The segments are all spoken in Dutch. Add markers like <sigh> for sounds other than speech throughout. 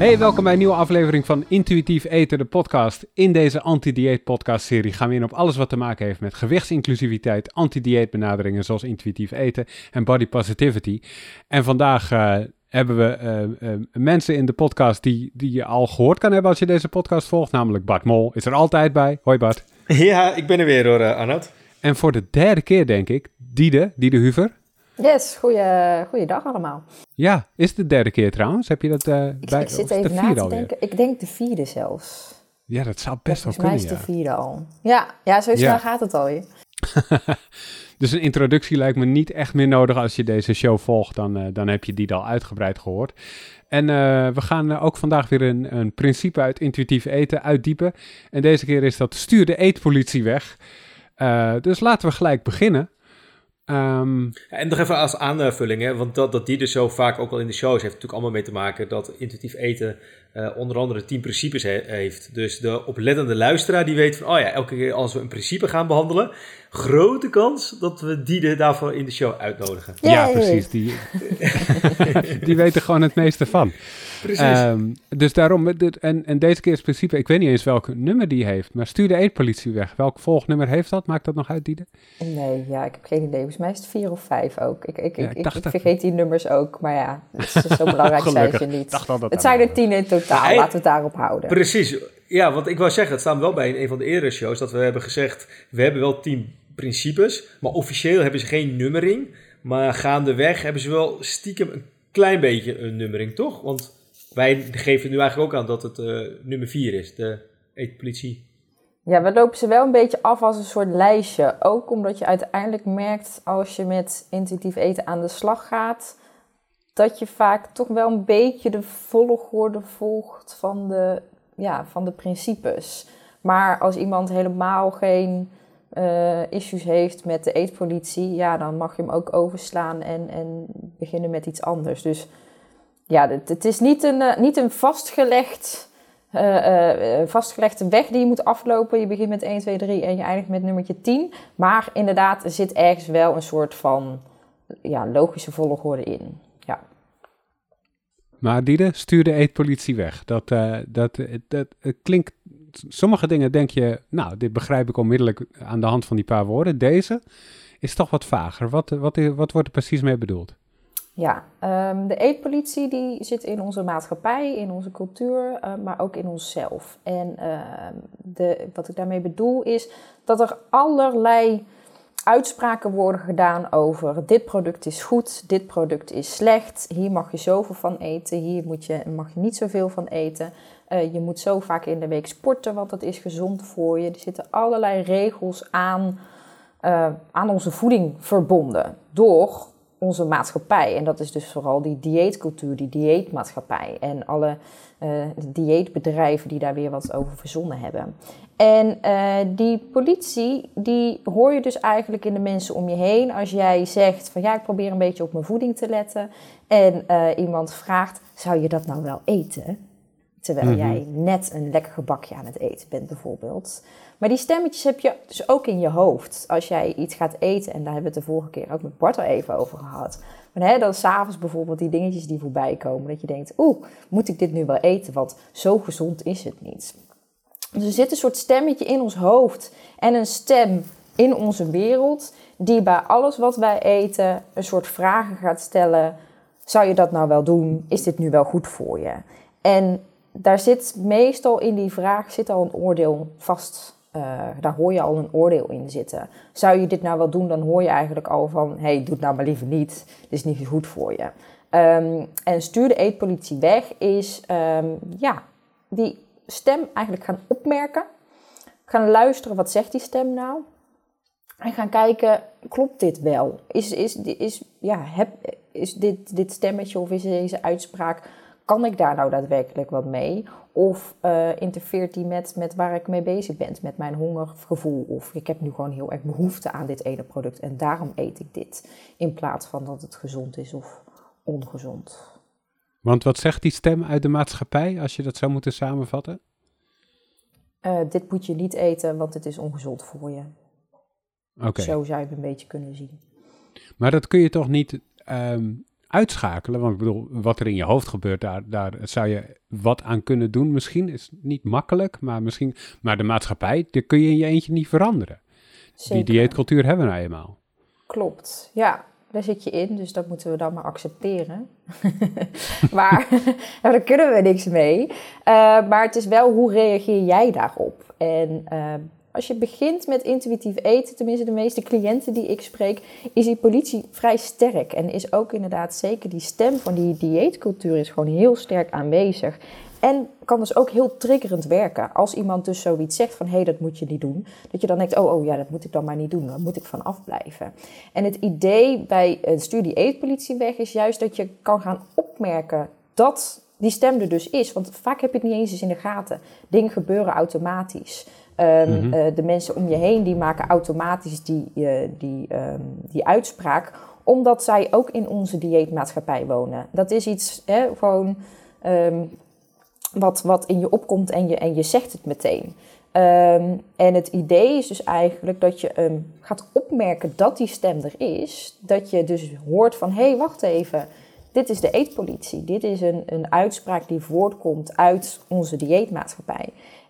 Hey, welkom bij een nieuwe aflevering van Intuïtief Eten, de podcast. In deze anti-dieet podcast serie gaan we in op alles wat te maken heeft met gewichtsinclusiviteit, anti-dieet benaderingen zoals intuïtief eten en body positivity. En vandaag uh, hebben we uh, uh, mensen in de podcast die, die je al gehoord kan hebben als je deze podcast volgt, namelijk Bart Mol is er altijd bij. Hoi Bart. Ja, ik ben er weer hoor, Arnoud. En voor de derde keer denk ik, Diede, Diede Huver. Yes, goeie, dag allemaal. Ja, is het de derde keer trouwens? Heb je dat uh, ik, bij? Ik zit even na te denken. Ik denk de vierde zelfs. Ja, dat zou best wel kunnen, Volgens mij is de vierde al. Ja, ja zo snel gaat het al. <laughs> dus een introductie lijkt me niet echt meer nodig als je deze show volgt. Dan, uh, dan heb je die al uitgebreid gehoord. En uh, we gaan ook vandaag weer een, een principe uit intuïtief eten uitdiepen. En deze keer is dat stuur de eetpolitie weg. dus laten we gelijk beginnen. Um, en nog even als aanvulling, hè, want dat, dat die dus zo vaak ook wel in de shows heeft natuurlijk allemaal mee te maken dat intuïtief eten uh, onder andere tien principes he heeft. Dus de oplettende luisteraar die weet van, oh ja, elke keer als we een principe gaan behandelen, grote kans dat we die daarvoor in de show uitnodigen. Ja, precies. Die, <laughs> die weten gewoon het meeste van. Precies. Um, dus daarom, en, en deze keer is principe, ik weet niet eens welk nummer die heeft, maar stuur de eetpolitie weg. Welk volgnummer heeft dat? Maakt dat nog uit, Diede? Nee, ja, ik heb geen idee. Volgens mij is het vier of vijf ook. Ik, ik, ik, ik, vergeet die nummers ook, maar ja, het is zo belangrijk <laughs> zijn ze niet. Dacht dat het zijn er tien in totaal, laten we het daarop houden. Precies, ja, want ik wou zeggen, het staat wel bij in een van de eerdere shows, dat we hebben gezegd, we hebben wel tien principes, maar officieel hebben ze geen nummering. Maar gaandeweg hebben ze wel stiekem een klein beetje een nummering, toch? Want wij geven nu eigenlijk ook aan dat het uh, nummer 4 is, de eetpolitie. Ja, we lopen ze wel een beetje af als een soort lijstje. Ook omdat je uiteindelijk merkt als je met intuïtief eten aan de slag gaat, dat je vaak toch wel een beetje de volgorde volgt van de, ja, van de principes. Maar als iemand helemaal geen uh, issues heeft met de eetpolitie, ja, dan mag je hem ook overslaan en, en beginnen met iets anders. Dus ja, het, het is niet een, uh, niet een vastgelegd, uh, vastgelegde weg die je moet aflopen. Je begint met 1, 2, 3 en je eindigt met nummertje 10. Maar inderdaad, er zit ergens wel een soort van ja, logische volgorde in. Ja. Maar Diede, stuur de eetpolitie weg. Dat, dat, dat, dat klinkt... Sommige dingen denk je, nou, dit begrijp ik onmiddellijk aan de hand van die paar woorden. Deze is toch wat vager. Wat, wat, wat wordt er precies mee bedoeld? Ja, um, de eetpolitie die zit in onze maatschappij, in onze cultuur, uh, maar ook in onszelf. En uh, de, wat ik daarmee bedoel is dat er allerlei uitspraken worden gedaan over dit product is goed, dit product is slecht, hier mag je zoveel van eten, hier moet je, mag je niet zoveel van eten. Uh, je moet zo vaak in de week sporten, want dat is gezond voor je. Er zitten allerlei regels aan, aan onze voeding verbonden door onze maatschappij. En dat is dus vooral die dieetcultuur, die dieetmaatschappij. En alle uh, dieetbedrijven die daar weer wat over verzonnen hebben. En uh, die politie, die hoor je dus eigenlijk in de mensen om je heen. Als jij zegt van ja, ik probeer een beetje op mijn voeding te letten. En uh, iemand vraagt, zou je dat nou wel eten? Terwijl mm -hmm. jij net een lekker gebakje aan het eten bent bijvoorbeeld. Maar die stemmetjes heb je dus ook in je hoofd. Als jij iets gaat eten, en daar hebben we het de vorige keer ook met Bart al even over gehad. Maar hè, dan s'avonds bijvoorbeeld die dingetjes die voorbij komen. Dat je denkt, oeh, moet ik dit nu wel eten? Want zo gezond is het niet. Dus er zit een soort stemmetje in ons hoofd. En een stem in onze wereld. Die bij alles wat wij eten een soort vragen gaat stellen. Zou je dat nou wel doen? Is dit nu wel goed voor je? En daar zit meestal in die vraag zit al een oordeel vast uh, daar hoor je al een oordeel in zitten. Zou je dit nou wel doen, dan hoor je eigenlijk al van... hey, doe het nou maar liever niet. Dit is niet goed voor je. Um, en stuur de eetpolitie weg is... Um, ja, die stem eigenlijk gaan opmerken. Gaan luisteren, wat zegt die stem nou? En gaan kijken, klopt dit wel? Is, is, is, ja, heb, is dit, dit stemmetje of is deze uitspraak kan ik daar nou daadwerkelijk wat mee? Of uh, interfereert die met, met waar ik mee bezig ben, met mijn hongergevoel? Of ik heb nu gewoon heel erg behoefte aan dit ene product en daarom eet ik dit. In plaats van dat het gezond is of ongezond. Want wat zegt die stem uit de maatschappij, als je dat zou moeten samenvatten? Uh, dit moet je niet eten, want het is ongezond voor je. Okay. Zo zou je het een beetje kunnen zien. Maar dat kun je toch niet um, uitschakelen? Want ik bedoel, wat er in je hoofd gebeurt, daar, daar zou je wat aan kunnen doen. Misschien is niet makkelijk, maar misschien. Maar de maatschappij, daar kun je in je eentje niet veranderen. Die dieetcultuur hebben we nou eenmaal. Klopt, ja. Daar zit je in, dus dat moeten we dan maar accepteren. <laughs> <laughs> maar daar kunnen we niks mee. Uh, maar het is wel, hoe reageer jij daarop? En uh, als je begint met intuïtief eten, tenminste de meeste cliënten die ik spreek, is die politie vrij sterk. En is ook inderdaad zeker die stem van die dieetcultuur is gewoon heel sterk aanwezig. En kan dus ook heel triggerend werken. Als iemand dus zoiets zegt van, hé, hey, dat moet je niet doen. Dat je dan denkt, oh, oh ja, dat moet ik dan maar niet doen. Daar moet ik van afblijven. En het idee bij een studie eetpolitie weg is juist dat je kan gaan opmerken dat die stem er dus is. Want vaak heb je het niet eens eens in de gaten. Dingen gebeuren automatisch. Ehm, mhm. eh, de mensen om je heen die maken automatisch die, uh, die, um, die uitspraak, omdat zij ook in onze dieetmaatschappij wonen. Dat is iets hè, gewoon um, wat, wat in je opkomt en je, en je zegt het meteen. en het idee is dus eigenlijk dat je gaat opmerken dat die stem er is. Dat je dus hoort van, hé, hey, wacht even dit is de eetpolitie. Dit is een, een uitspraak die voortkomt uit onze dieetmaatschappij.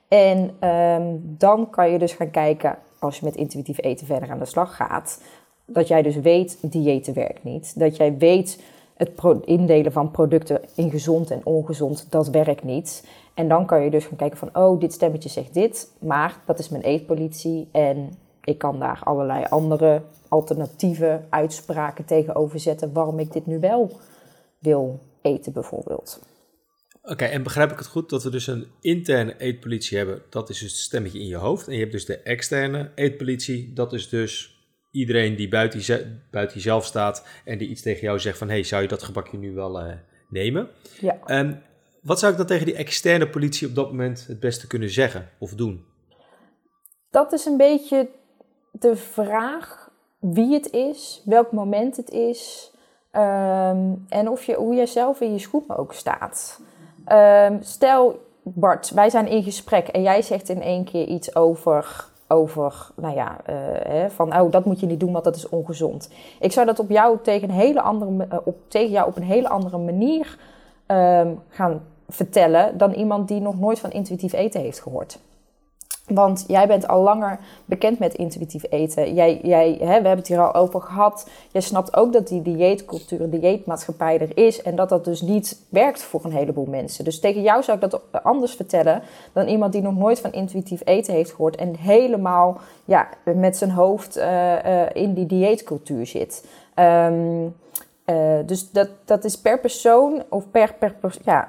En um, dan kan je dus gaan kijken, als je met intuïtief eten verder aan de slag gaat, dat jij dus weet, diëten werkt niet. Dat jij weet, het indelen van producten in gezond en ongezond, dat werkt niet. En dan kan je dus gaan kijken van, oh, dit stemmetje zegt dit, maar dat is mijn eetpolitie en ik kan daar allerlei andere alternatieve uitspraken tegenover zetten waarom ik dit nu wel wil eten bijvoorbeeld. Oké, en begrijp ik het goed dat we dus een interne eetpolitie hebben? Dat is dus het stemmetje in je hoofd. En je hebt dus de externe eetpolitie. Dat is dus iedereen die buiten, je, buiten jezelf staat en die iets tegen jou zegt van... hey, zou je dat gebakje nu wel uh, nemen? Ja. Um, wat zou ik dan tegen die externe politie op dat moment het beste kunnen zeggen of doen? Dat is een beetje de vraag wie het is, welk moment het is... Um, en of je, hoe jij zelf in je schoenen ook staat. Um, stel, Bart, wij zijn in gesprek en jij zegt in één keer iets over, over nou ja, uh, hè, van oh, dat moet je niet doen, want dat is ongezond. Ik zou dat op jou tegen, een hele andere, uh, op, tegen jou op een hele andere manier um, gaan vertellen dan iemand die nog nooit van intuïtief eten heeft gehoord. Want jij bent al langer bekend met intuïtief eten. Jij, jij, hè, we hebben het hier al over gehad. Jij snapt ook dat die dieetcultuur, dieetmaatschappij er is. En dat dat dus niet werkt voor een heleboel mensen. Dus tegen jou zou ik dat anders vertellen dan iemand die nog nooit van intuïtief eten heeft gehoord. En helemaal ja, met zijn hoofd uh, uh, in die dieetcultuur zit. Um, uh, dus dat, dat is per persoon of per, per ja,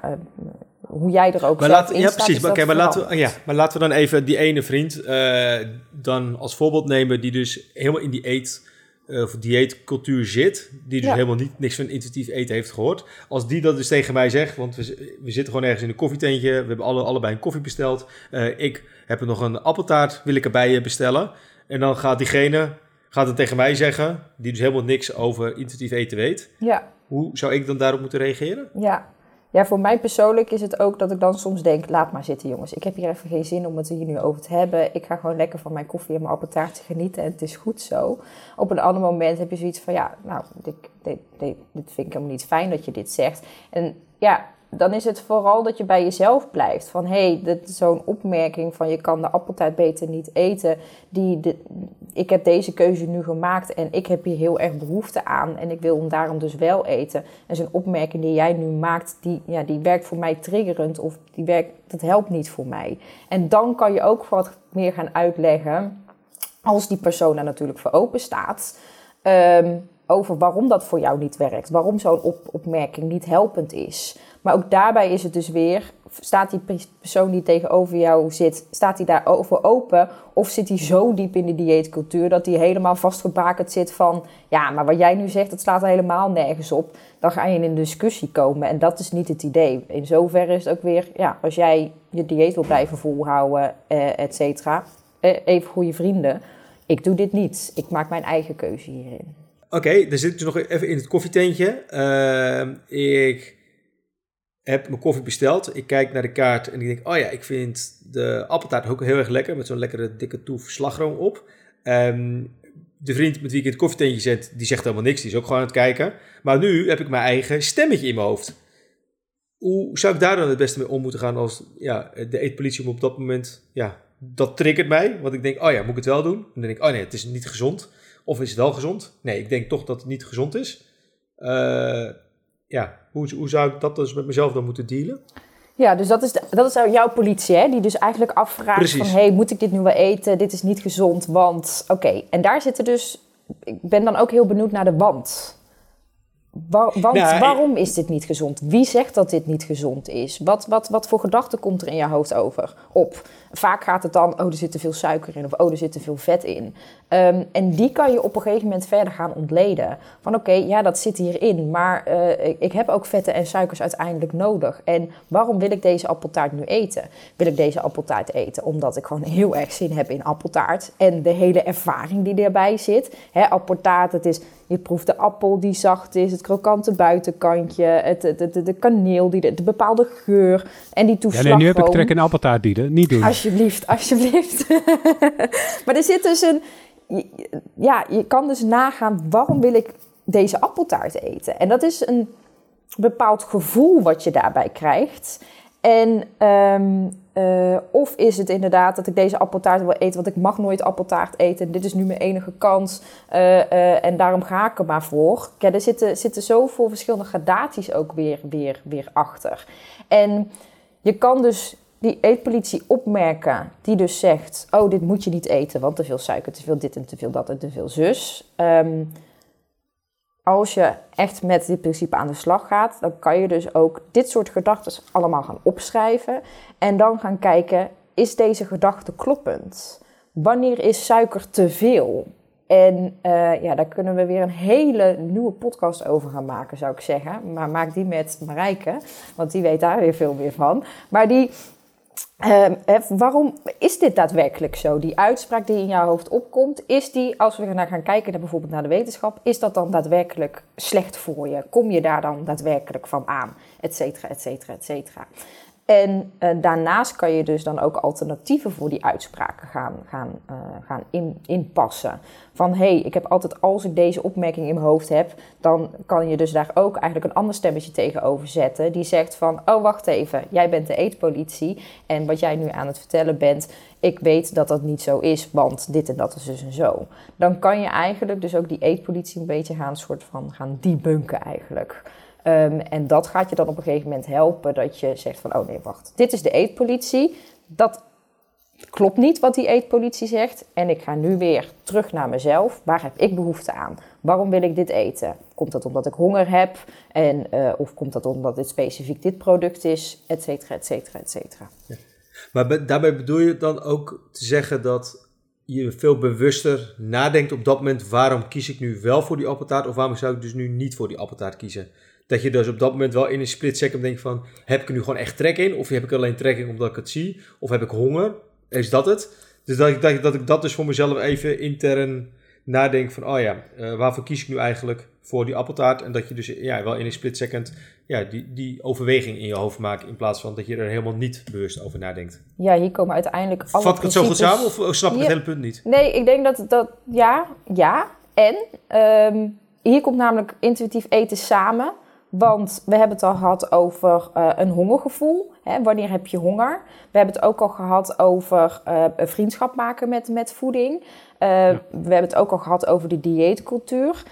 hoe jij er ook maar laten, Ja, precies. Maar, okay, maar, laten we, ja, maar laten we dan even die ene vriend uh, dan als voorbeeld nemen... die dus helemaal in die eet uh, of dieetcultuur zit... die dus helemaal niet, niks van intuïtief eten heeft gehoord. Als die dat dus tegen mij zegt... want we, we zitten gewoon ergens in een koffietentje... we hebben alle, allebei een koffie besteld. Uh, ik heb er nog een appeltaart, wil ik erbij bestellen. En dan gaat diegene gaat het tegen mij zeggen... die dus helemaal niks over intuïtief eten weet. Ja. Hoe zou ik dan daarop moeten reageren? Ja, ja, voor mij persoonlijk is het ook dat ik dan soms denk: laat maar zitten, jongens. Ik heb hier even geen zin om het hier nu over te hebben. Ik ga gewoon lekker van mijn koffie en mijn appeltaartje genieten en het is goed zo. Op een ander moment heb je zoiets van: ja, nou, dit, dit, dit, dit vind ik helemaal niet fijn dat je dit zegt. En ja, dan is het vooral dat je bij jezelf blijft. Van hé, hey, zo'n opmerking van je kan de appeltaart beter niet eten. Die, de, ik heb deze keuze nu gemaakt en ik heb hier heel erg behoefte aan. En ik wil hem daarom dus wel eten. En zo'n opmerking die jij nu maakt, die, ja, die werkt voor mij triggerend. Of die werkt, dat helpt niet voor mij. En dan kan je ook wat meer gaan uitleggen. Als die persoon daar natuurlijk voor open staat. Um, over waarom dat voor jou niet werkt. Waarom zo'n op opmerking niet helpend is. Maar ook daarbij is het dus weer, staat die persoon die tegenover jou zit, staat hij daarover open? Of zit hij zo diep in de dieetcultuur dat hij helemaal vastgebakerd zit van, ja, maar wat jij nu zegt, dat slaat helemaal nergens op. Dan ga je in een discussie komen en dat is niet het idee. In zoverre is het ook weer, ja, als jij je dieet wil blijven volhouden, eh, et cetera, eh, even goede vrienden. Ik doe dit niet. Ik maak mijn eigen keuze hierin. Oké, dan zit ik dus nog even in het koffietentje. Uh, ik heb mijn koffie besteld. Ik kijk naar de kaart en ik denk, oh ja, ik vind de appeltaart ook heel erg lekker. Met zo'n lekkere dikke toef slagroom op. Um, de vriend met wie ik in het koffietentje zet, die zegt helemaal niks. Die is ook gewoon aan het kijken. Maar nu heb ik mijn eigen stemmetje in mijn hoofd. Hoe zou ik daar dan het beste mee om moeten gaan als ja, de eetpolitie op dat moment... Ja, dat triggert mij. Want ik denk, oh ja, moet ik het wel doen? Dan denk ik, oh nee, het is niet gezond. Of is het wel gezond? Nee, ik denk toch dat het niet gezond is. Uh, ja, hoe, hoe zou ik dat dus met mezelf dan moeten dealen? Ja, dus dat is, dat is jouw politie, hè? die dus eigenlijk afvraagt Precies. van... hé, hey, moet ik dit nu wel eten? Dit is niet gezond, want... Oké, en daar zitten dus... Ik ben dan ook heel benieuwd naar de want. want nou, waarom is dit niet gezond? Wie zegt dat dit niet gezond is? Wat, wat, wat voor gedachte komt er in je hoofd over op? Vaak gaat het dan, oh, er zit te veel suiker in of oh, er zit te veel vet in. Ehm, en die kan je op een gegeven moment verder gaan ontleden. Van oké, ja, dat zit hierin, maar uh, ik, heb ook vetten en suikers uiteindelijk nodig. En waarom wil ik deze appeltaart nu eten? Wil ik deze appeltaart eten omdat ik gewoon heel erg zin heb in appeltaart en de hele ervaring die erbij zit. Hè, appeltaart, het is, je proeft de appel die zacht is, het krokante buitenkantje, het, de, kaneel, die de, de, bepaalde geur en die toeslag. Ja, nee, nu heb ik trek in appeltaart, die niet doen. Alsjeblieft, alsjeblieft. <laughs> maar er zit dus een ja, je kan dus nagaan waarom wil ik deze appeltaart eten. En dat is een bepaald gevoel wat je daarbij krijgt. En ehm, eh, of is het inderdaad dat ik deze appeltaart wil eten, want ik mag nooit appeltaart eten. Dit is nu mijn enige kans uh, uh, en daarom ga ik er maar voor. Ja, er zitten, zitten zoveel verschillende gradaties ook weer, weer, weer achter. En je kan dus die eetpolitie opmerken, die dus zegt: Oh, dit moet je niet eten, want te veel suiker, te veel dit en te veel dat en te veel zus. Um, als je echt met dit principe aan de slag gaat, dan kan je dus ook dit soort gedachten allemaal gaan opschrijven en dan gaan kijken: is deze gedachte kloppend? Wanneer is suiker te veel? En uh, ja, daar kunnen we weer een hele nieuwe podcast over gaan maken, zou ik zeggen. Maar maak die met Marijke, want die weet daar weer veel meer van. Maar die, uh, waarom is dit daadwerkelijk zo? Die uitspraak die in jouw hoofd opkomt, is die, als we naar gaan kijken naar bijvoorbeeld naar de wetenschap, is dat dan daadwerkelijk slecht voor je? Kom je daar dan daadwerkelijk van aan? Etcetera, etcetera, etcetera. En uh, daarnaast kan je dus dan ook alternatieven voor die uitspraken gaan, gaan, uh, gaan in, inpassen. Van hé, hey, ik heb altijd, als ik deze opmerking in mijn hoofd heb, dan kan je dus daar ook eigenlijk een ander stemmetje tegenover zetten. Die zegt van, oh wacht even, jij bent de eetpolitie en wat jij nu aan het vertellen bent, ik weet dat dat niet zo is, want dit en dat is dus en zo. Dan kan je eigenlijk dus ook die eetpolitie een beetje gaan, soort van gaan debunken eigenlijk. Um, en dat gaat je dan op een gegeven moment helpen dat je zegt van, oh nee, wacht, dit is de eetpolitie. Dat klopt niet wat die eetpolitie zegt. En ik ga nu weer terug naar mezelf. Waar heb ik behoefte aan? Waarom wil ik dit eten? Komt dat omdat ik honger heb? En, uh, of komt dat omdat dit specifiek dit product is? Etcetera, etcetera, etcetera. Ja. Maar daarbij bedoel je dan ook te zeggen dat je veel bewuster nadenkt op dat moment... waarom kies ik nu wel voor die appeltaart... of waarom zou ik dus nu niet voor die appeltaart kiezen? Dat je dus op dat moment wel in een split second denkt van... heb ik er nu gewoon echt trek in? Of heb ik alleen trek in omdat ik het zie? Of heb ik honger? Is dat het? Dus dat ik, dat, dat ik dat dus voor mezelf even intern nadenk van... oh ja, uh, waarvoor kies ik nu eigenlijk voor die appeltaart? En dat je dus ja, wel in een split second ja, die, die overweging in je hoofd maakt... in plaats van dat je er helemaal niet bewust over nadenkt. Ja, hier komen uiteindelijk alle Vat ik het zo goed samen of snap ik het hele punt niet? Nee, ik denk dat... dat ja, ja. En... Um, hier komt namelijk intuïtief eten samen want we hebben het al gehad over uh, een hongergevoel. Hè? Wanneer heb je honger? We hebben het ook al gehad over uh, vriendschap maken met, met voeding. Uh, ja. We hebben het ook al gehad over de dieetcultuur.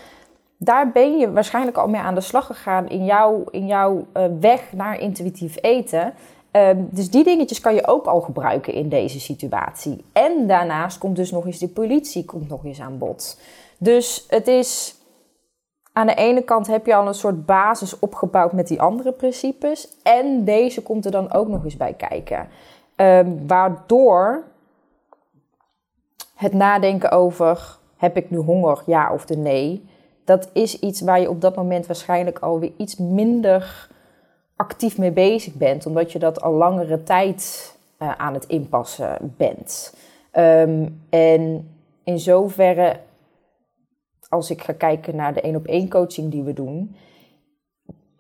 Daar ben je waarschijnlijk al mee aan de slag gegaan in jouw, in jouw weg naar intuïtief eten. Ehm, dus die dingetjes kan je ook al gebruiken in deze situatie. En daarnaast komt dus nog eens de politie komt nog eens aan bod. Dus het is aan de ene kant heb je al een soort basis opgebouwd met die andere principes. En deze komt er dan ook nog eens bij kijken. Um, waardoor het nadenken over: heb ik nu honger, ja of de nee? Dat is iets waar je op dat moment waarschijnlijk alweer iets minder actief mee bezig bent, omdat je dat al langere tijd uh, aan het inpassen bent. Um, en in zoverre als ik ga kijken naar de één op één coaching die we doen,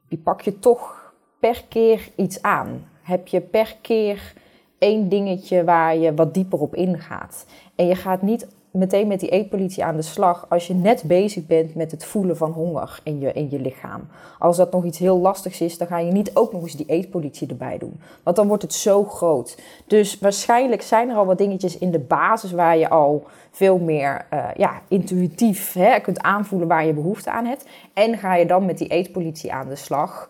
die pak je toch per keer iets aan. Heb je per keer één dingetje waar je wat dieper op ingaat. En je gaat niet meteen met die eetpolitie aan de slag als je net bezig bent met het voelen van honger in je, in je lichaam. Als dat nog iets heel lastigs is, dan ga je niet ook nog eens die eetpolitie erbij doen. Want dan wordt het zo groot. Dus waarschijnlijk zijn er al wat dingetjes in de basis waar je al veel meer uh, ja, intuïtief hè, kunt aanvoelen waar je behoefte aan hebt. En ga je dan met die eetpolitie aan de slag.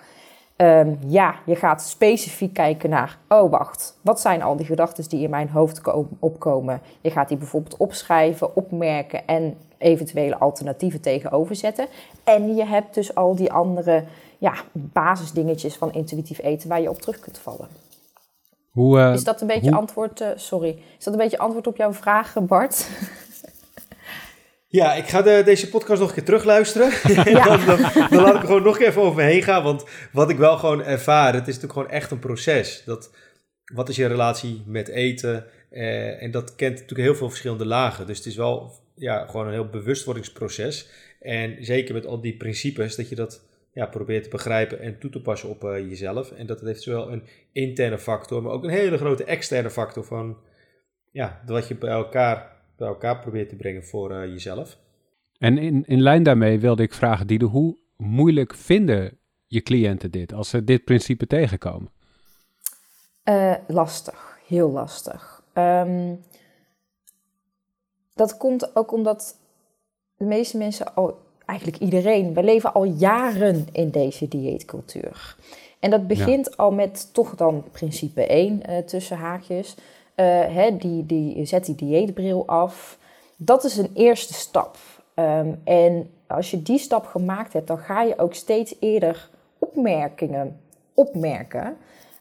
Um, ja, je gaat specifiek kijken naar, oh wacht, wat zijn al die gedachten die in mijn hoofd opkomen? Je gaat die bijvoorbeeld opschrijven, opmerken en eventuele alternatieven tegenover zetten. En je hebt dus al die andere ja, basisdingetjes van intuïtief eten waar je op terug kunt vallen. Hoe, uh, is dat een beetje antwoord, uh, sorry, is dat een beetje antwoord op jouw vraag, Bart? <laughs> Ja, ik ga de, deze podcast nog een keer terugluisteren. <laughs> Ja. dan, dan, dan, laat ik er gewoon nog even over me heen gaan. Want wat ik wel gewoon ervaar, het is natuurlijk gewoon echt een proces. Dat, wat is je relatie met eten? Eh, en dat kent natuurlijk heel veel verschillende lagen. Dus het is wel ja, gewoon een heel bewustwordingsproces. En zeker met al die principes, dat je dat ja, probeert te begrijpen en toe te passen op uh, jezelf. En dat heeft zowel een interne factor, maar ook een hele grote externe factor van ja, wat je bij elkaar bij elkaar probeert te brengen voor uh, jezelf. En in, in lijn daarmee wilde ik vragen, Diede, hoe moeilijk vinden je cliënten dit als ze dit principe tegenkomen? Uh, lastig, heel lastig. Um, dat komt ook omdat de meeste mensen al, eigenlijk iedereen, we leven al jaren in deze dieetcultuur. En dat begint al met toch dan principe 1 uh, tussen haakjes. Uh, hè, die, die, zet die dieetbril af. Dat is een eerste stap. Um, en als je die stap gemaakt hebt, dan ga je ook steeds eerder opmerkingen opmerken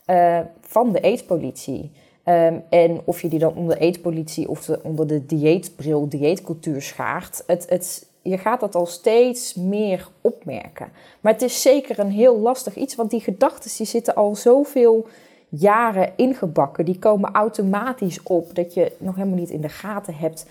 uh, van de eetpolitie. Um, en of je die dan onder de eetpolitie of de, onder de dieetbril, dieetcultuur schaart, het, het, je gaat dat al steeds meer opmerken. Maar het is zeker een heel lastig iets, want die gedachten die zitten al zoveel jaren ingebakken. Die komen automatisch op dat je nog helemaal niet in de gaten hebt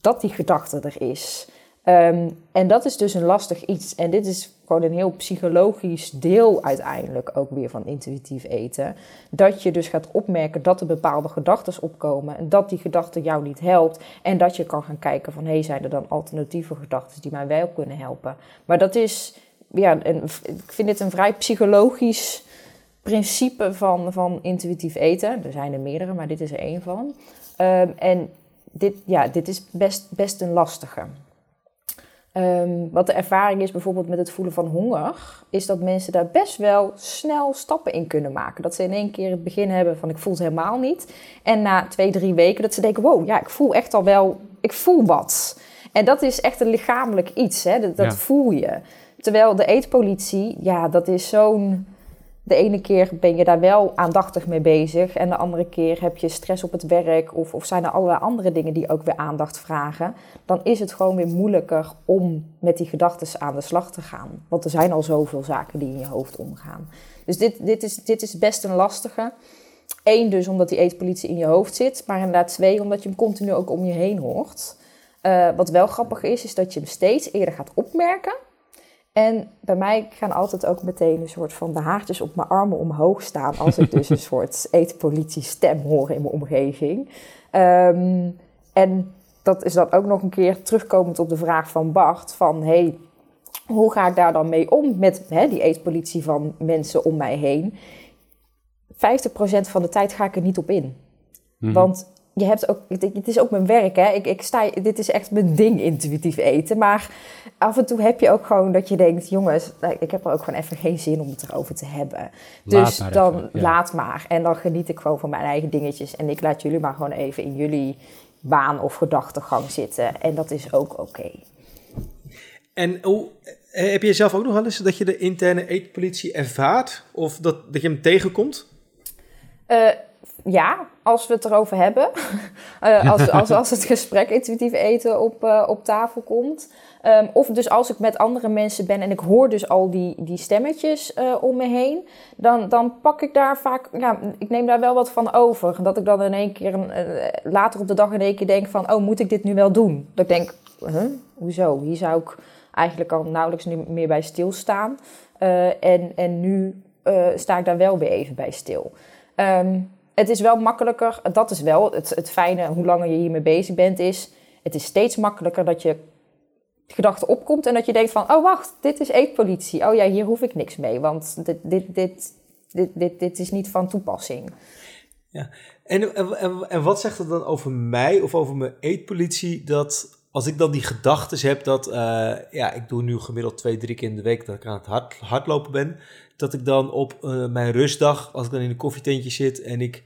dat die gedachte er is. Ehm, en dat is dus een lastig iets. En dit is gewoon een heel psychologisch deel uiteindelijk ook weer van intuïtief eten. Dat je dus gaat opmerken dat er bepaalde gedachten opkomen en dat die gedachte jou niet helpt. En dat je kan gaan kijken van, hé, hey, zijn er dan alternatieve gedachten die mij wel kunnen helpen? Maar dat is, ja, een, ik vind dit een vrij psychologisch principe van, van intuïtief eten. Er zijn er meerdere, maar dit is er één van. Ehm, en dit, ja, dit is best, best een lastige. Ehm, wat de ervaring is bijvoorbeeld met het voelen van honger, is dat mensen daar best wel snel stappen in kunnen maken. Dat ze in één keer het begin hebben van ik voel het helemaal niet. En na twee, drie weken dat ze denken, wow, ja, ik voel echt al wel, ik voel wat. En dat is echt een lichamelijk iets, hè? dat, dat voel je. Terwijl de eetpolitie, ja, dat is zo'n de ene keer ben je daar wel aandachtig mee bezig en de andere keer heb je stress op het werk of, of zijn er allerlei andere dingen die ook weer aandacht vragen, dan is het gewoon weer moeilijker om met die gedachten aan de slag te gaan. Want er zijn al zoveel zaken die in je hoofd omgaan. Dus dit, dit, is, dit is best een lastige. Eén, dus omdat die eetpolitie in je hoofd zit, maar inderdaad twee, omdat je hem continu ook om je heen hoort. Uh, wat wel grappig is, is dat je hem steeds eerder gaat opmerken en bij mij gaan altijd ook meteen een soort van de haartjes op mijn armen omhoog staan. Als ik dus een <laughs> soort eetpolitie stem hoor in mijn omgeving. Um, en dat is dan ook nog een keer terugkomend op de vraag van Bart. Van hey, hoe ga ik daar dan mee om met hè, die eetpolitie van mensen om mij heen? 50% van de tijd ga ik er niet op in. Mm Want je hebt ook, het is ook mijn werk, hè. Ik, ik sta, dit is echt mijn ding, intuïtief eten. Maar af en toe heb je ook gewoon dat je denkt, jongens, nou, ik heb er ook gewoon even geen zin om het erover te hebben. dus dan laat maar. En dan geniet ik gewoon van mijn eigen dingetjes. En ik laat jullie maar gewoon even in jullie baan of gedachtegang zitten. En dat is ook oké. En hoe, eh, heb je zelf ook nog wel eens dat je de interne eetpolitie ervaart? Of dat, dat je hem tegenkomt? Uh, ja, als we het erover hebben. uh, <laughs> als, <laughs> als, als het gesprek intuïtief eten op, uh, op tafel komt. Um, of dus als ik met andere mensen ben en ik hoor dus al die, die stemmetjes uh, om me heen. Dan, dan pak ik daar vaak, ja, ik neem daar wel wat van over. Dat ik dan in één keer, een, later op de dag in één keer denk van... Oh, moet ik dit nu wel doen? Dat ik denk, huh? hoezo? Hier zou ik eigenlijk al nauwelijks meer bij stilstaan. en, en nu sta ik daar wel weer even bij stil. Um, het is wel makkelijker, dat is wel het, het fijne, hoe langer je hiermee bezig bent, is het is steeds makkelijker dat je gedachte opkomt en dat je denkt van, oh wacht, dit is eetpolitie. Oh ja, hier hoef ik niks mee, want dit, dit, dit, dit, dit, dit is niet van toepassing. Ja, en, en, en wat zegt het dan over mij of over mijn eetpolitie dat als ik dan die gedachten heb dat, uh, ja, ik doe nu gemiddeld twee, drie keer in de week dat ik aan het hard, hardlopen ben, dat ik dan op uh, mijn rustdag, als ik dan in een koffietentje zit en ik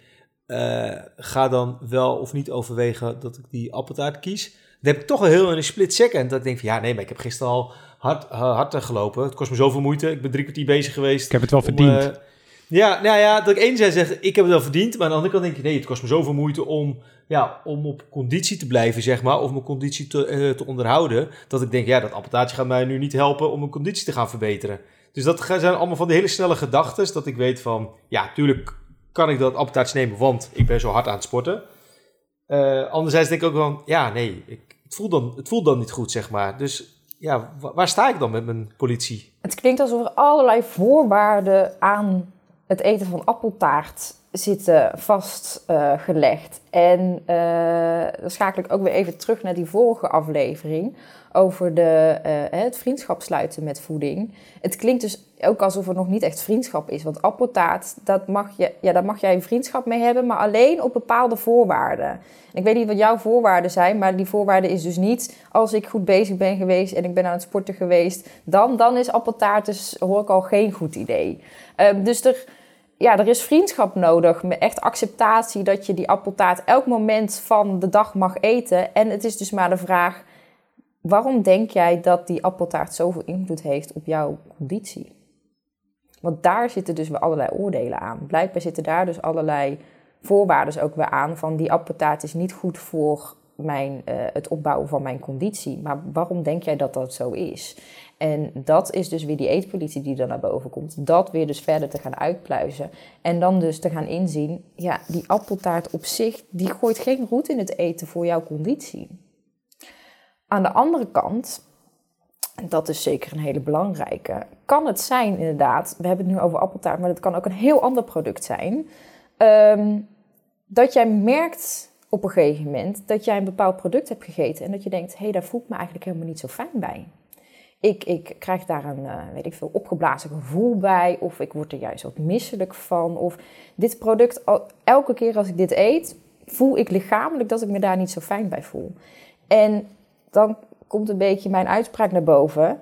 uh, ga dan wel of niet overwegen dat ik die appeltaart kies, dan heb ik toch al heel in een split second dat ik denk van, ja, nee, maar ik heb gisteren al hard, hard gelopen. Het kost me zoveel moeite. Ik ben drie kwartier bezig geweest. Ik heb het wel verdiend. Ja, nou ja, dat ik enerzijds zeg, ik heb het wel verdiend. Maar aan de andere kant denk je, nee, het kost me zoveel moeite om, ja, om op conditie te blijven, zeg maar. Of mijn conditie te, uh, te onderhouden. Dat ik denk, ja, dat appeltaartje gaat mij nu niet helpen om mijn conditie te gaan verbeteren. Dus dat zijn allemaal van die hele snelle gedachten. Dat ik weet van, ja, tuurlijk kan ik dat appeltaartje nemen, want ik ben zo hard aan het sporten. Uh, anderzijds denk ik ook van, ja, nee, ik, het, voelt dan, het voelt dan niet goed, zeg maar. Dus ja, waar sta ik dan met mijn politie? Het klinkt alsof er allerlei voorwaarden aan het eten van appeltaart zitten vastgelegd. Uh, en uh, dan schakel ik ook weer even terug naar die vorige aflevering over de, het vriendschap sluiten met voeding. Het klinkt dus ook alsof er nog niet echt vriendschap is. Want appeltaart, dat mag je, ja, daar mag jij een vriendschap mee hebben, maar alleen op bepaalde voorwaarden. En ik weet niet wat jouw voorwaarden zijn, maar die voorwaarde is dus niet als ik goed bezig ben geweest en ik ben aan het sporten geweest, dan, dan is appeltaart dus, hoor ik al, geen goed idee. Um, dus er ja, er is vriendschap nodig. Echt acceptatie dat je die appeltaart elk moment van de dag mag eten. En het is dus maar de vraag: waarom denk jij dat die appeltaart zoveel invloed heeft op jouw conditie? Want daar zitten dus weer allerlei oordelen aan. Blijkbaar zitten daar dus allerlei voorwaarden ook weer aan. Van die appeltaart is niet goed voor mijn, uh, het opbouwen van mijn conditie. Maar waarom denk jij dat dat zo is? En dat is dus weer die eetpolitie die er naar boven komt. Dat weer dus verder te gaan uitpluizen. En dan dus te gaan inzien, ja, die appeltaart op zich, die gooit geen roet in het eten voor jouw conditie. Aan de andere kant, dat is zeker een hele belangrijke, kan het zijn inderdaad, we hebben het nu over appeltaart, maar het kan ook een heel ander product zijn, um, dat jij merkt op een gegeven moment dat jij een bepaald product hebt gegeten en dat je denkt, hé, hey, daar voel ik me eigenlijk helemaal niet zo fijn bij. Ik, ik krijg daar een, uh, weet ik veel, opgeblazen gevoel bij. Of ik word er juist wat misselijk van. Of dit product, elke keer als ik dit eet, voel ik lichamelijk dat ik me daar niet zo fijn bij voel. En dan komt een beetje mijn uitspraak naar boven.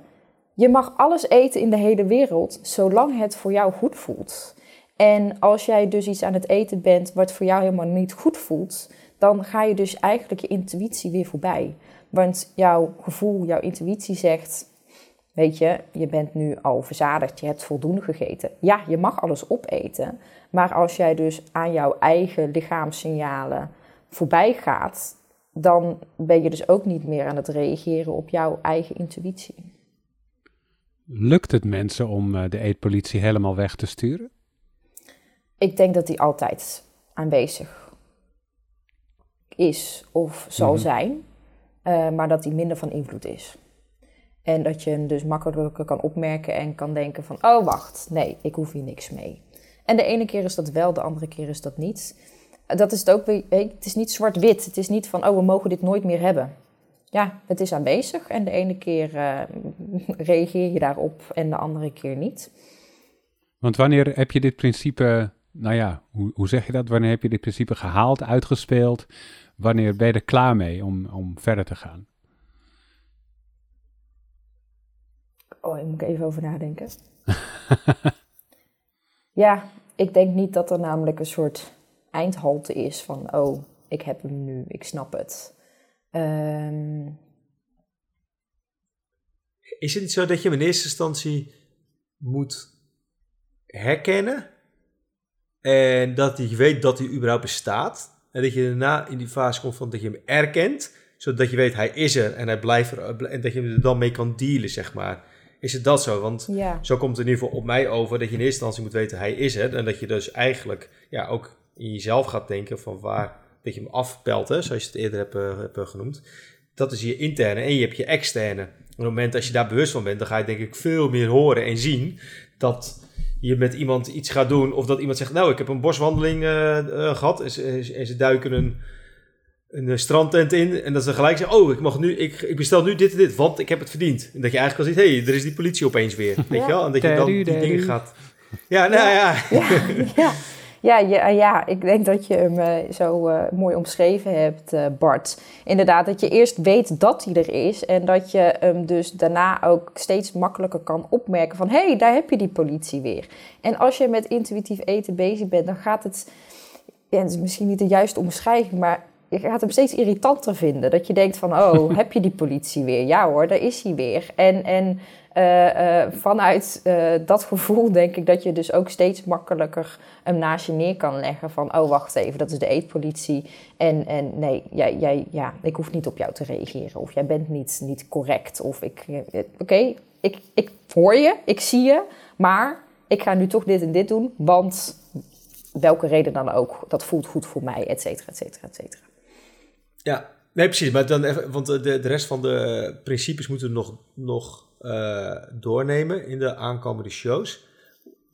Je mag alles eten in de hele wereld, zolang het voor jou goed voelt. En als jij dus iets aan het eten bent wat voor jou helemaal niet goed voelt, dan ga je dus eigenlijk je intuïtie weer voorbij. Want jouw gevoel, jouw intuïtie zegt: Weet je, je bent nu al verzadigd, je hebt voldoende gegeten. Ja, je mag alles opeten. Maar als jij dus aan jouw eigen lichaamssignalen voorbij gaat, dan ben je dus ook niet meer aan het reageren op jouw eigen intuïtie. Lukt het mensen om eh, de eetpolitie helemaal weg te sturen? Ik denk dat die altijd aanwezig is of zal mhm. zijn, uh, maar dat die minder van invloed is. En dat je hem dus makkelijker kan opmerken en kan denken van, oh wacht, nee, ik hoef hier niks mee. En de ene keer is dat wel, de andere keer is dat niet. Dat is het ook, het is niet zwart-wit. Het is niet van, oh, we mogen dit nooit meer hebben. Ja, het is aanwezig en de ene keer uh, <laughs> reageer je daarop en de andere keer niet. Want wanneer heb je dit principe, nou ja, hoe, hoe zeg je dat? Wanneer heb je dit principe gehaald, uitgespeeld? Wanneer ben je er klaar mee om, om verder te gaan? Oh, daar moet ik even over nadenken. <laughs> ja, ik denk niet dat er namelijk een soort eindhalte is van, oh, ik heb hem nu, ik snap het. Um... Is het niet zo dat je hem in eerste instantie moet herkennen en dat je weet dat hij überhaupt bestaat en dat je daarna in die fase komt van dat je hem erkent, zodat je weet hij is er en hij blijft er en dat je er dan mee kan dealen, zeg maar is het dat zo? Want zo komt het in ieder geval op mij over dat je in eerste instantie moet weten, hij is het. En dat je dus eigenlijk ja, ook in jezelf gaat denken van waar, dat je hem afpelt, hè, zoals je het eerder hebt, uh, hebt genoemd. Dat is je interne en je hebt je externe. Op het moment dat je daar bewust van bent, dan ga je denk ik veel meer horen en zien dat je met iemand iets gaat doen. Of dat iemand zegt, nou, ik heb een boswandeling uh, uh, gehad en ze, en ze duiken een een strandtent in en dat ze gelijk zeggen, oh, ik, mag nu, ik, ik bestel nu dit en dit, want ik heb het verdiend. En dat je eigenlijk al ziet, hé, hey, er is die politie opeens weer, weet je wel? En dat je dan die dingen gaat... Ja, nou ja. Ja, <laughs> ja. Ja, ja, ja, ik denk dat je hem uh, zo uh, mooi omschreven hebt, Bart. Inderdaad, dat je eerst weet dat hij er is en dat je hem dus daarna ook steeds makkelijker kan opmerken van hé, hey, daar heb je die politie weer. En als je met intuïtief eten bezig bent, dan gaat het, ja, het is misschien niet de juiste omschrijving, maar je gaat hem steeds irritanter vinden. Dat je denkt van, oh, <laughs> heb je die politie weer? Ja hoor, daar is hij weer. En, en uh, uh, vanuit uh, dat gevoel denk ik dat je dus ook steeds makkelijker hem naast je neer kan leggen. Van, oh wacht even, dat is de eetpolitie. En, en nee, jij, jij, ja, ik hoef niet op jou te reageren. Of jij bent niet, niet correct. Of ik, oké, okay, ik, ik hoor je, ik zie je. Maar ik ga nu toch dit en dit doen. Want welke reden dan ook, dat voelt goed voor mij, et cetera, et cetera, et cetera. Ja, nee, precies. Maar dan even, want de, de rest van de principes moeten we nog, nog uh, doornemen in de aankomende shows.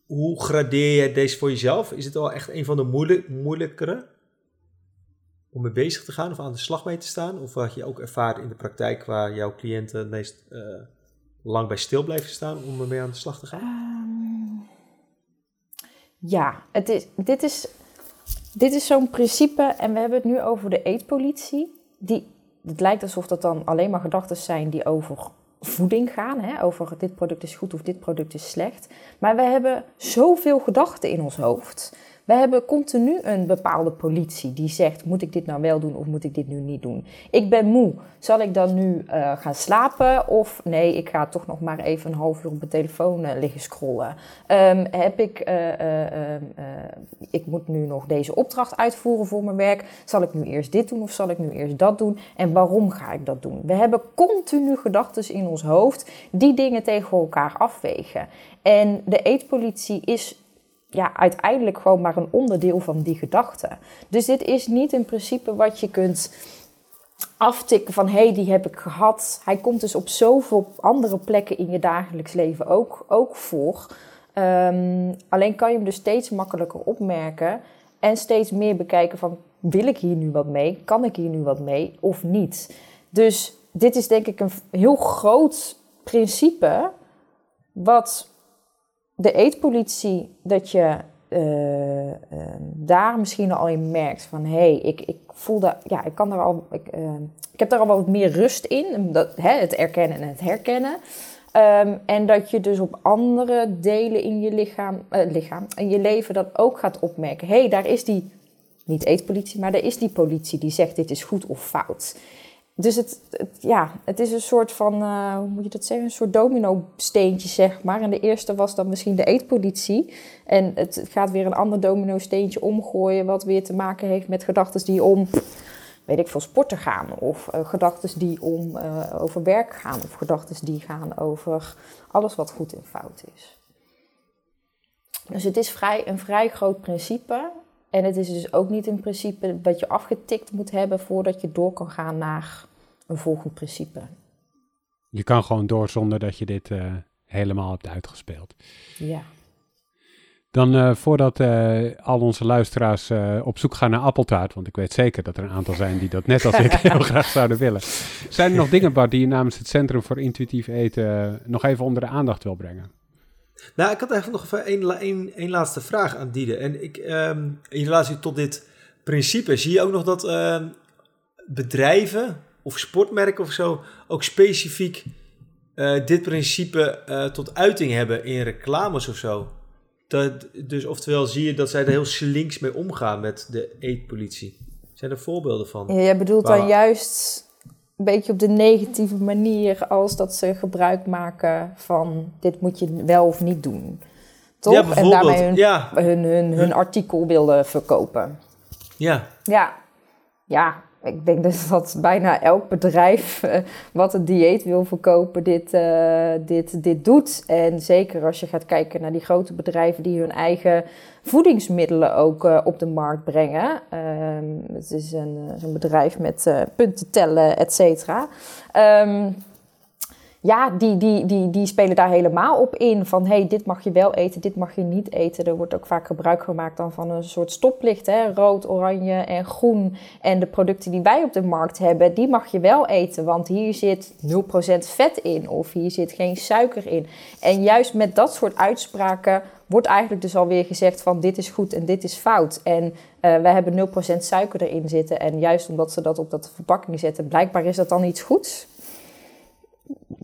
Hoe gradeer jij deze voor jezelf? Is het al echt een van de moeilijk, moeilijkere om mee bezig te gaan of aan de slag mee te staan? Of had je ook ervaren in de praktijk waar jouw cliënten meest uh, lang bij stil blijven staan om ermee aan de slag te gaan? Um, ja, het is, dit is dit is zo'n principe, en we hebben het nu over de eetpolitie. Die, het lijkt alsof dat dan alleen maar gedachten zijn die over voeding gaan. Hè? Over dit product is goed of dit product is slecht. Maar we hebben zoveel gedachten in ons hoofd. We hebben continu een bepaalde politie die zegt: moet ik dit nou wel doen of moet ik dit nu niet doen? Ik ben moe. Zal ik dan nu uh, gaan slapen? Of nee, ik ga toch nog maar even een half uur op mijn telefoon uh, liggen scrollen. Um, heb ik, uh, ik moet nu nog deze opdracht uitvoeren voor mijn werk. Zal ik nu eerst dit doen of zal ik nu eerst dat doen? En waarom ga ik dat doen? We hebben continu gedachten in ons hoofd die dingen tegen elkaar afwegen. En de eetpolitie is ja, uiteindelijk gewoon maar een onderdeel van die gedachte. Dus dit is niet in principe wat je kunt aftikken van hé, hey, die heb ik gehad. Hij komt dus op zoveel andere plekken in je dagelijks leven ook, ook voor. Um, alleen kan je hem dus steeds makkelijker opmerken en steeds meer bekijken van wil ik hier nu wat mee? Kan ik hier nu wat mee of niet? Dus dit is denk ik een heel groot principe wat de eetpolitie, dat je uh, uh, daar misschien al in merkt van hé, hey, ik, ik voel dat, ja, ik kan daar al, ik, uh, ik heb daar al wat meer rust in, dat, hè, het erkennen en het herkennen. Um, en dat je dus op andere delen in je lichaam, lichaam, in je leven dat ook gaat opmerken. Hé, hey, daar is die, niet eetpolitie, maar daar is die politie die zegt dit is goed of fout. Dus het, het, ja, het is een soort van, uh, hoe moet je dat zeggen, een soort domino-steentje, zeg maar. En de eerste was dan misschien de eetpolitie. En het gaat weer een ander domino-steentje omgooien, wat weer te maken heeft met gedachten die om, weet ik veel, sporten gaan. Of uh, gedachten die om uh, over werk gaan. Of gedachten die gaan over alles wat goed en fout is. Dus het is vrij, een vrij groot principe. En het is dus ook niet een principe dat je afgetikt moet hebben voordat je door kan gaan naar een volgend principe. Je kan gewoon door zonder dat je dit uh, helemaal hebt uitgespeeld. Ja. Dan uh, voordat uh, al onze luisteraars op zoek gaan naar appeltaart, want ik weet zeker dat er een aantal zijn die dat net als ik <laughs> heel graag zouden willen. Zijn er nog dingen, Bart, die je namens het Centrum voor Intuïtief Eten nog even onder de aandacht wil brengen? Nou, ik had eigenlijk nog even één, één, laatste vraag aan Diede. En ik, um, in relatie tot dit principe, zie je ook nog dat uh, bedrijven of sportmerken of zo ook specifiek uh, dit principe uh, tot uiting hebben in reclames of zo? Dat, dus oftewel zie je dat zij er heel slinks mee omgaan met de eetpolitie. Zijn er voorbeelden van? Ja, jij bedoelt dan juist een beetje op de negatieve manier als dat ze gebruik maken van dit moet je wel of niet doen. Toch? Ja, en daarmee hun, ja. hun, hun, hun artikel willen verkopen. Ja. Ja. Ja, ik denk dus <laughs> dat bijna elk bedrijf uh, wat een dieet wil verkopen, dit, uh, dit, dit doet. En zeker als je gaat kijken naar die grote bedrijven die hun eigen voedingsmiddelen ook uh, op de markt brengen. Um, het is een, een bedrijf met punten tellen, et cetera. Um, ja, die, die, die, die spelen daar helemaal op in. Van hey, dit mag je wel eten, dit mag je niet eten. Er wordt ook vaak gebruik gemaakt dan van een soort stoplicht. Hè? Rood, oranje en groen. En de producten die wij op de markt hebben, die mag je wel eten. Want hier zit 0% vet in of hier zit geen suiker in. En juist met dat soort uitspraken wordt eigenlijk dus alweer gezegd van dit is goed en dit is fout. En uh, wij hebben 0% suiker erin zitten. En juist omdat ze dat op dat verpakking zetten, blijkbaar is dat dan iets goeds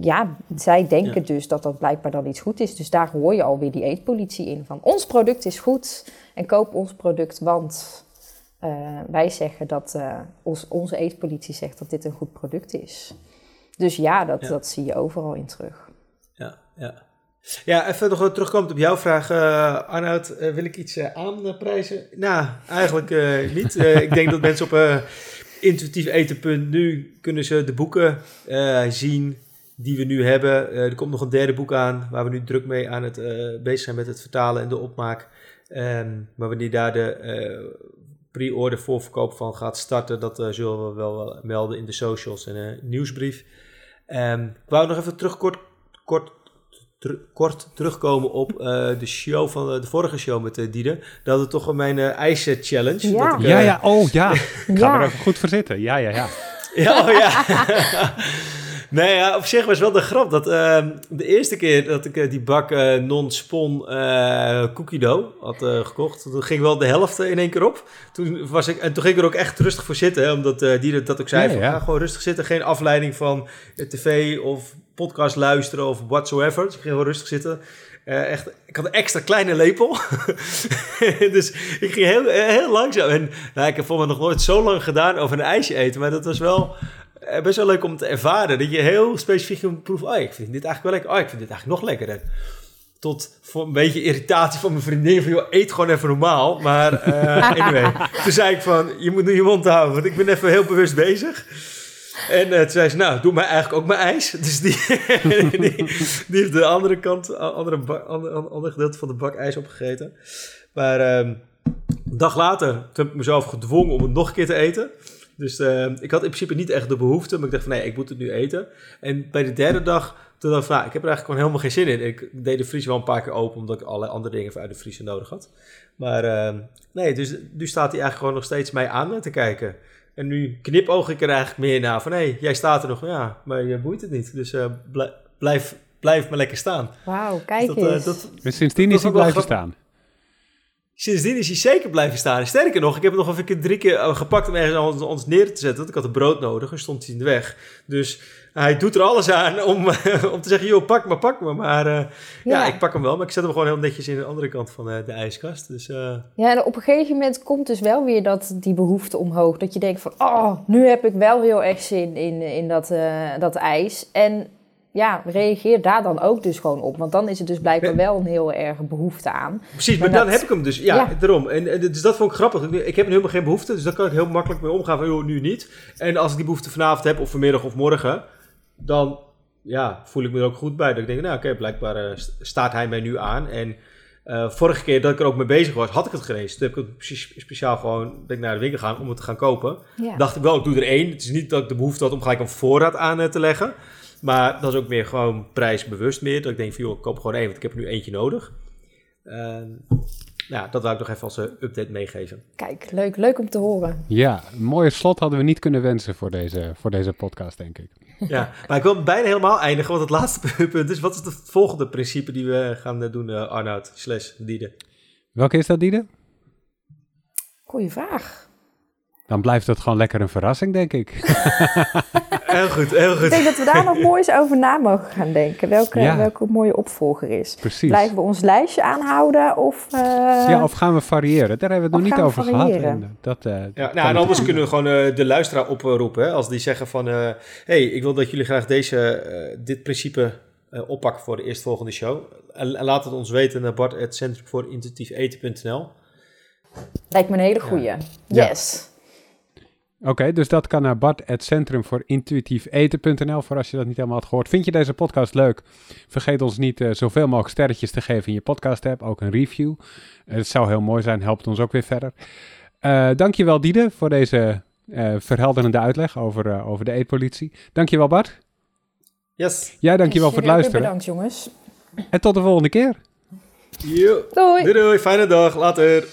ja, zij denken dus dat dat blijkbaar dan iets goed is. Dus daar hoor je alweer die eetpolitie in. Van ons product is goed en koop ons product, want uh, wij zeggen dat uh, ons, onze eetpolitie zegt dat dit een goed product is. Dus ja dat, dat zie je overal in terug. Ja, ja. Ja, even nog terugkomend op jouw vraag, uh, Arnoud. wil ik iets aanprijzen? Nou, eigenlijk niet. ik denk dat mensen op intuïtief eten.nu kunnen ze de boeken zien die we nu hebben. Uh, er komt nog een derde boek aan, waar we nu druk mee aan het uh, bezig zijn met het vertalen en de opmaak. Um, maar wanneer daar de uh, pre-order voorverkoop van gaat starten, dat zullen we wel melden in de socials en een nieuwsbrief. Um, ik wou nog even terug kort, kort, kort terugkomen op de show van de vorige show met uh, Diede. Dat het toch mijn ijs challenge. Ja. Dat ik, ja, ja, oh ja. <laughs> Ik ga er even goed voor zitten. Ja, ja, ja. ja, oh, ja. <laughs> <laughs> Nee, ja, op zich was wel de grap dat uh, de eerste keer dat ik uh, die bak uh, non-spon cookie dough had gekocht, toen ging wel de helft in één keer op. Toen was ik, en toen ging ik er ook echt rustig voor zitten, hè, omdat die dat ook zei: van, ja. gewoon rustig zitten, geen afleiding van tv of podcast luisteren of whatsoever. Dus ik ging gewoon rustig zitten. echt, ik had een extra kleine lepel. <laughs> dus ik ging heel, heel langzaam. En nou, ik heb voor me nog nooit zo lang gedaan over een ijsje eten. Maar dat was wel eh, best wel leuk om te ervaren. Dat je heel specifiek moet proeven. Oh, ik vind dit eigenlijk wel lekker. Oh, ik vind dit eigenlijk nog lekkerder. Tot voor een beetje irritatie van mijn vriendin. Van, joh, eet gewoon even normaal. Maar uh, <laughs> anyway. toen zei ik van, je moet nu je mond houden. Want ik ben even heel bewust bezig. En uh, toen zei ze, nou, doe mij eigenlijk ook mijn ijs. <laughs> Dus die, die, die, heeft de andere kant, andere, bak, andere, andere gedeelte van de bak ijs opgegeten. Maar um, een dag later, toen heb ik mezelf gedwongen om het nog een keer te eten. Dus uh, ik had in principe niet echt de behoefte, maar ik dacht van nee, ik moet het nu eten. En bij de derde dag, toen dacht ik van, nou, ik heb er eigenlijk gewoon helemaal geen zin in. Ik deed de vries wel een paar keer open, omdat ik allerlei andere dingen uit de vriezer nodig had. Maar uh, nee, dus nu staat hij eigenlijk gewoon nog steeds mij aan te kijken. En nu knipoog ik er eigenlijk meer naar van, hé, hey, jij staat er nog, ja, maar je boeit het niet. Dus uh, blijf, blijf maar lekker staan. Wauw, kijk dus dat, eens. Dat, dus sindsdien is hij blijven staan? Sindsdien is hij zeker blijven staan. Sterker nog, ik heb het nog even drie keer eh, gepakt om ergens anders, anders neer te zetten. Want ik had een brood nodig en stond hij in de weg. Dus hij doet er alles aan om, <laughs> om te zeggen, joh, pak me, pak me. Maar uh, ja. ja. ik pak hem wel. Maar ik zet hem gewoon heel netjes in de andere kant van uh, de ijskast. Dus, uh... Ja, en op een gegeven moment komt dus wel weer dat, die behoefte omhoog. Dat je denkt van, oh, nu heb ik wel heel erg zin in, in dat, dat ijs. En ja, reageer daar dan ook dus gewoon op. Want dan is het dus blijkbaar wel een heel erg behoefte aan. Precies, maar, dan heb ik hem dus. Ja, ja. daarom. En, en, dus dat vond ik grappig. Ik heb nu helemaal geen behoefte, dus daar kan ik heel makkelijk mee omgaan van, joh, nu niet. En als ik die behoefte vanavond heb, of vanmiddag of morgen, dan ja, voel ik me er ook goed bij. Dat ik denk, nou oké, blijkbaar uh, staat hij mij nu aan. En uh, vorige keer dat ik er ook mee bezig was, had ik het gerezen. Toen heb ik het speciaal gewoon ben ik naar de winkel gegaan om het te gaan kopen. Ja. Dacht ik wel, ik doe er één. Het is niet dat ik de behoefte had om gelijk een voorraad aan uh, te leggen. Maar dat is ook meer gewoon prijsbewust meer. Dat ik denk van, joh, ik koop gewoon één, want ik heb er nu eentje nodig. Uh, ja, dat wil ik nog even als update meegeven. Kijk, leuk, leuk om te horen. Ja, een mooie slot hadden we niet kunnen wensen voor deze, voor deze podcast, denk ik. Ja, maar ik wil bijna helemaal eindigen, want het laatste <laughs> punt is... wat is het volgende principe die we gaan doen, uh, Arnoud slash Diede? Welke is dat, Diede? Goeie vraag. Dan blijft het gewoon lekker een verrassing, denk ik. <laughs> heel goed, heel goed. Ik denk dat we daar nog <laughs> moois over na mogen gaan denken. Welke, ja. welke mooie opvolger is. Precies. Blijven we ons lijstje aanhouden of... Uh... Ja, of gaan we variëren? Daar hebben we het nog niet over variëren. gehad. En dat, uh, ja, nou, en anders kunnen we gewoon uh, de luisteraar oproepen. Hè, als die zeggen van... Hé, hey, ik wil dat jullie graag deze, dit principe oppakken voor de eerstvolgende show. En, en laat het ons weten naar bart at Centrum voor Intuïtief Eten.nl. Lijkt me een hele goeie. Ja. Yes. Oké, okay, dus dat kan naar Bart, het Centrum voor Intuïtief Eten.nl, voor als je dat niet helemaal had gehoord. Vind je deze podcast leuk? Vergeet ons niet uh, zoveel mogelijk sterretjes te geven in je podcast app, ook een review. Uh, het zou heel mooi zijn, helpt ons ook weer verder. Uh, dankjewel Diede voor deze verhelderende uitleg over, over de eetpolitie. Dankjewel Bart. Yes. Ja, dankjewel voor het luisteren. Bedankt jongens. En tot de volgende keer. Yo. Doei! Doei doei, fijne dag, later.